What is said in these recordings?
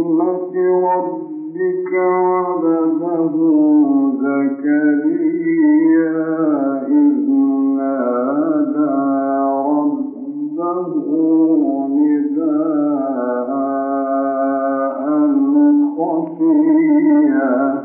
برحمة ربك وبده زكريا إذ نادى ربه نداء خفيا.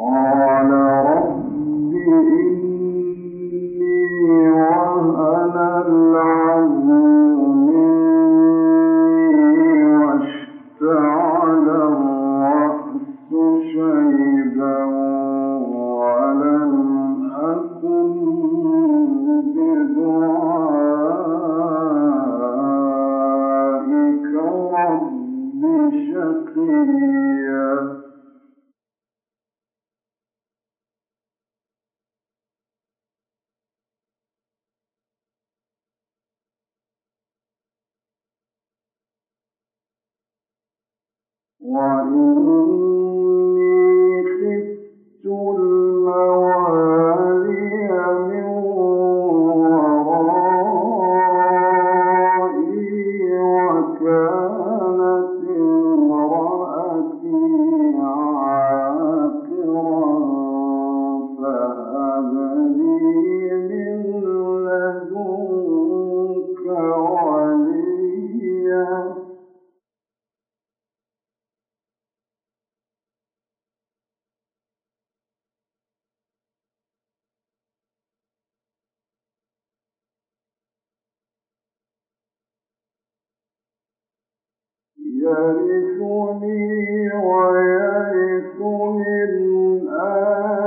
قال يرثني ويرث من آل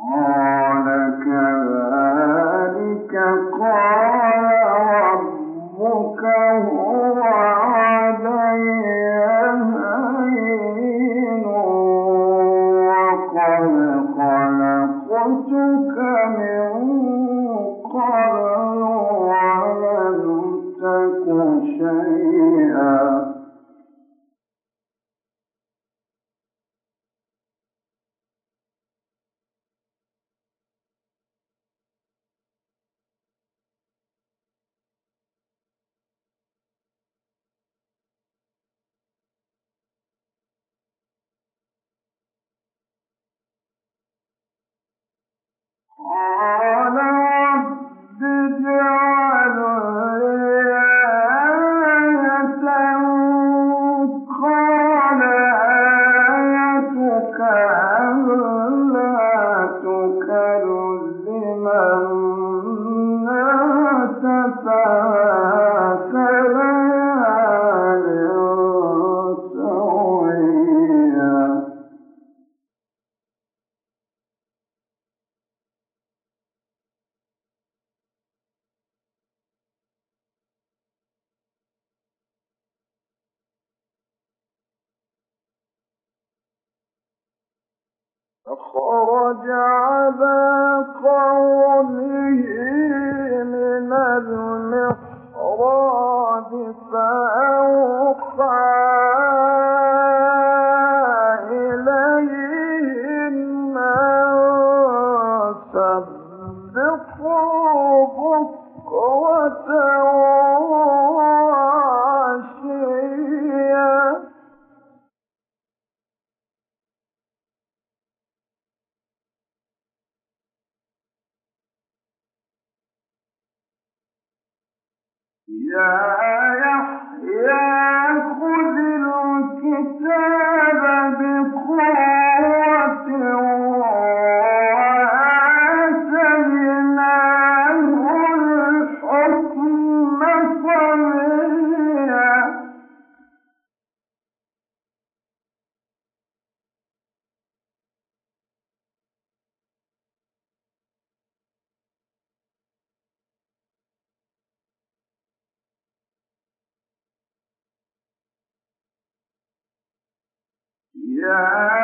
Oh, يا يحيى خذ جاء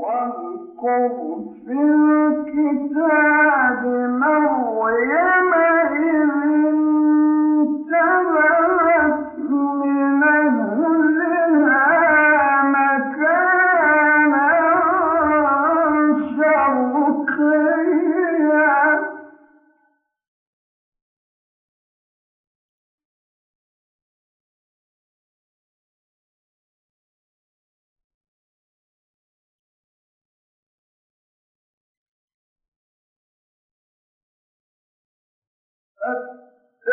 واذكر في الكتاب مريم إذ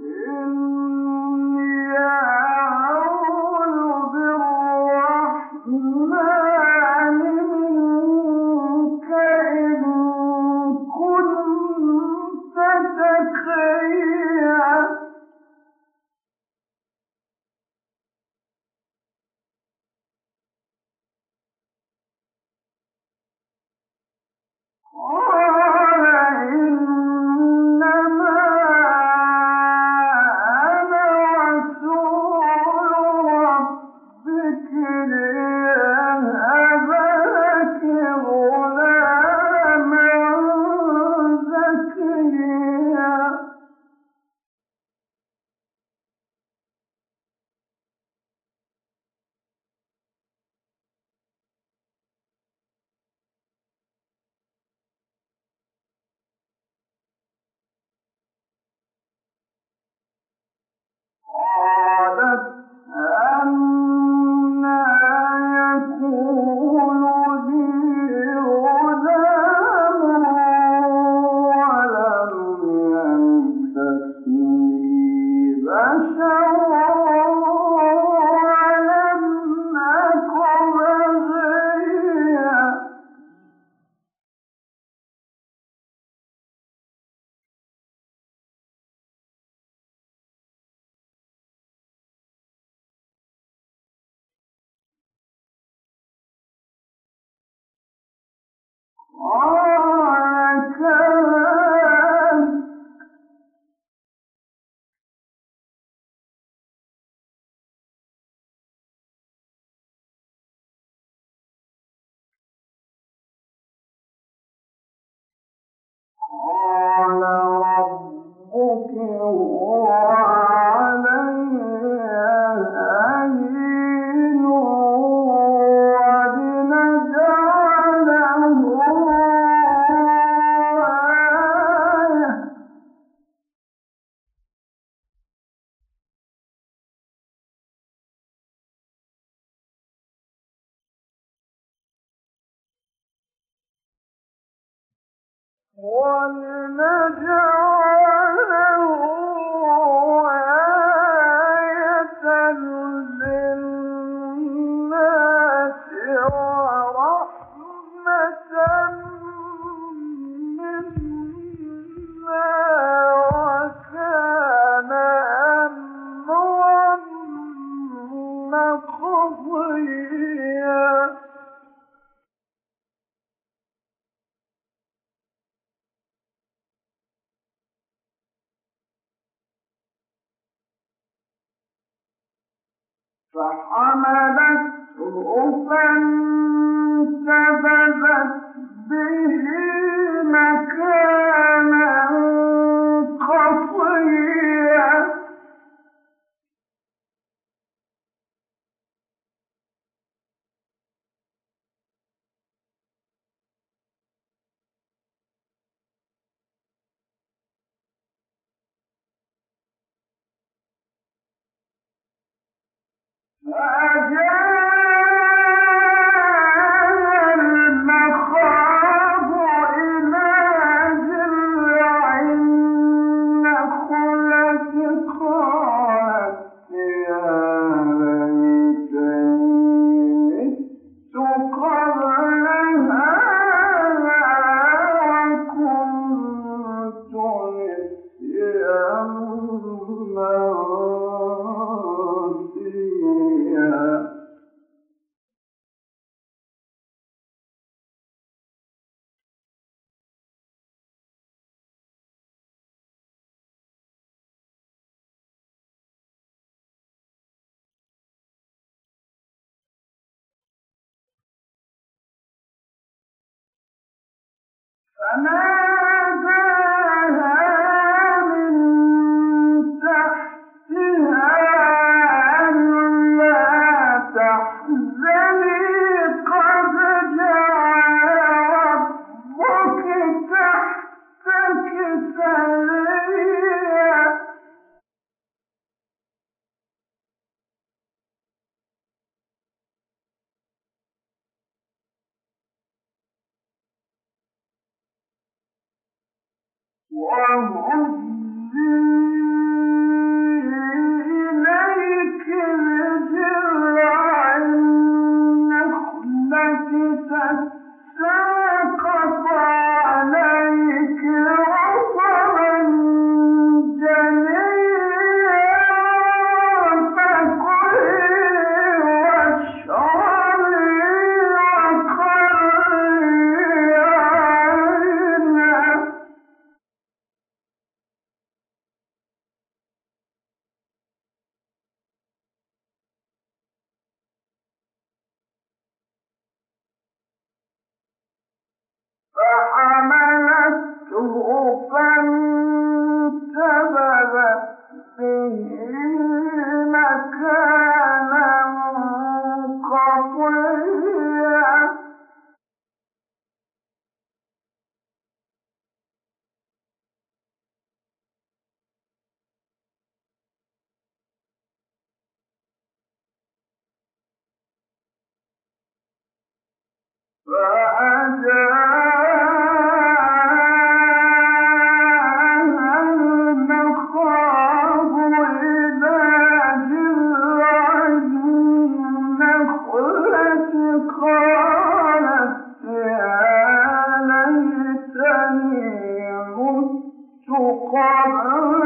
إن فحملته فانتبذت به مكانا فما Allah.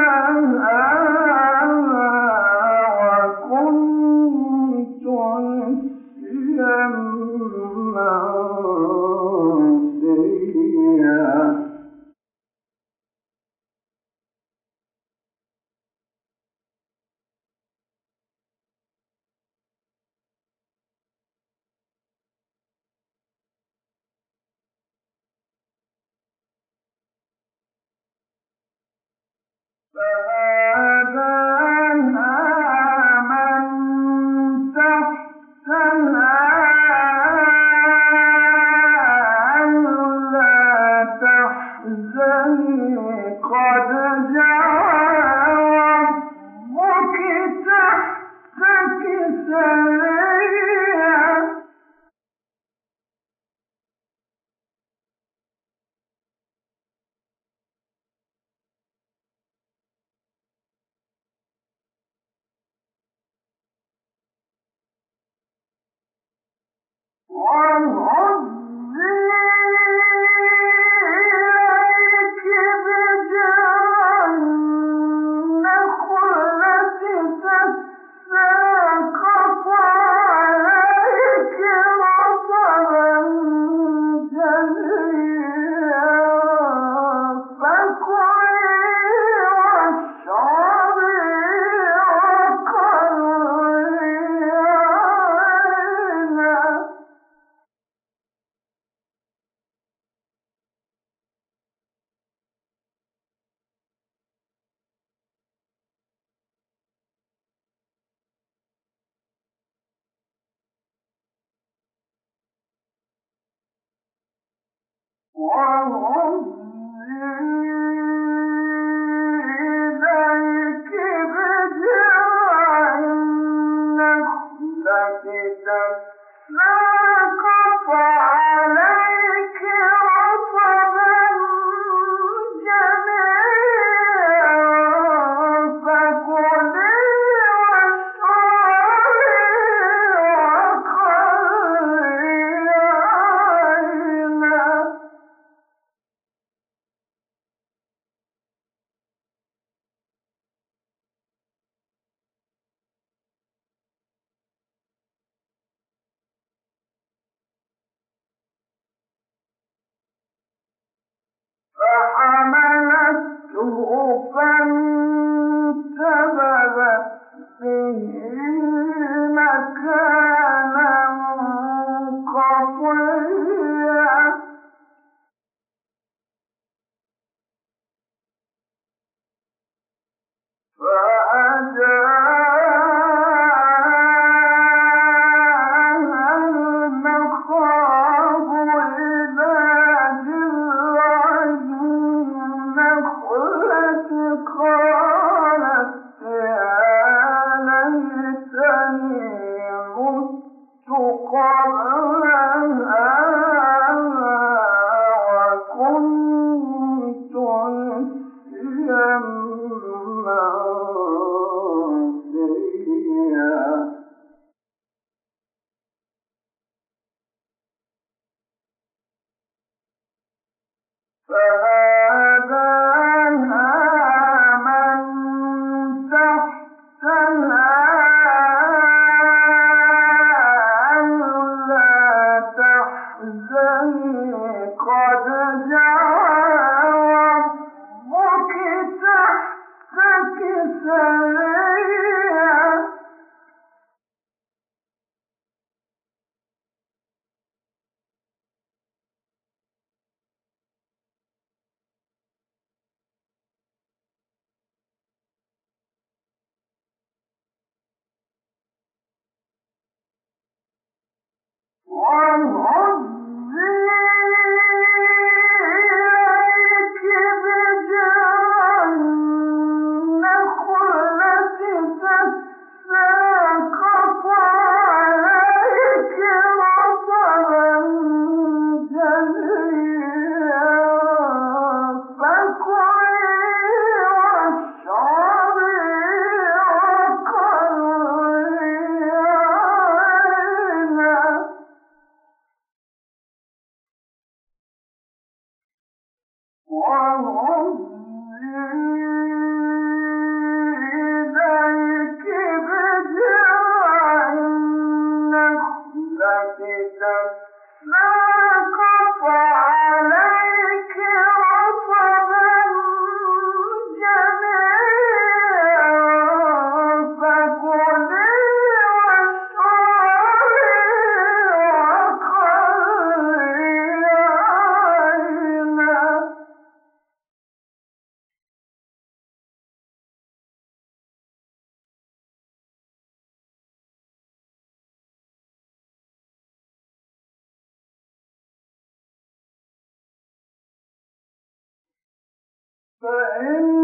arms وإن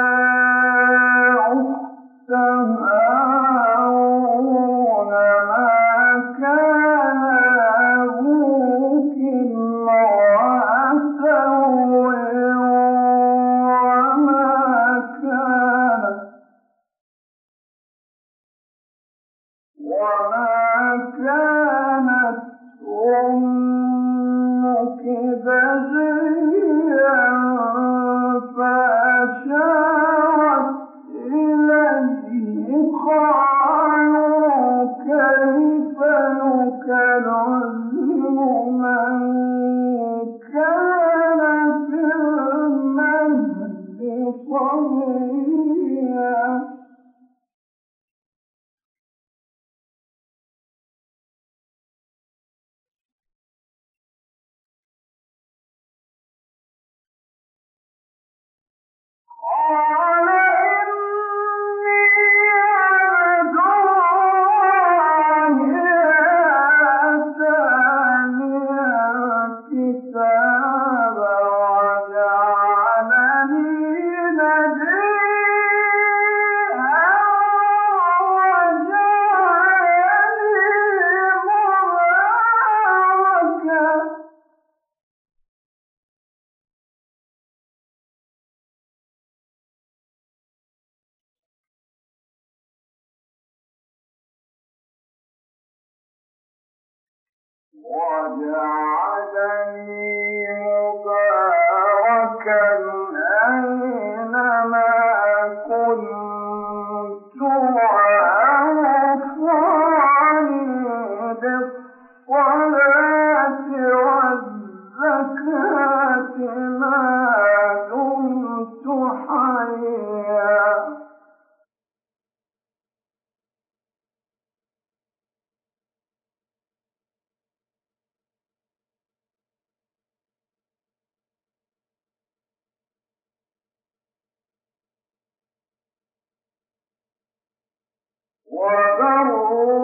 الله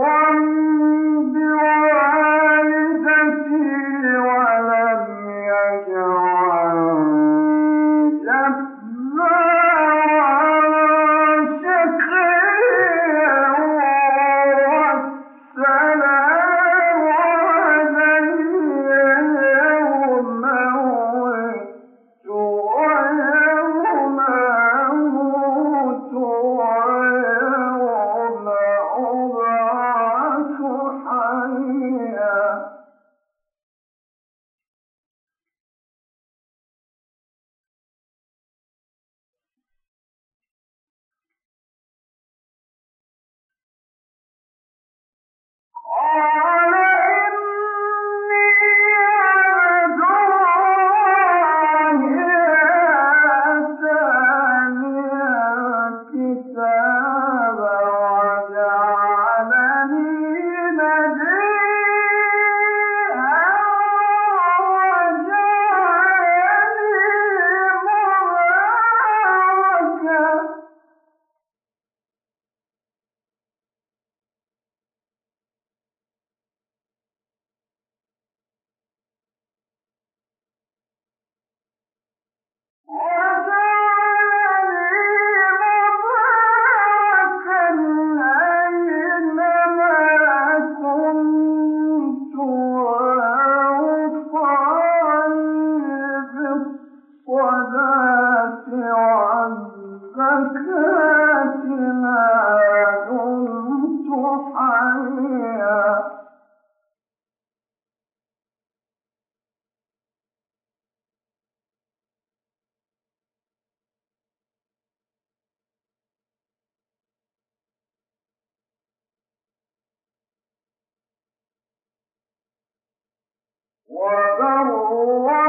الله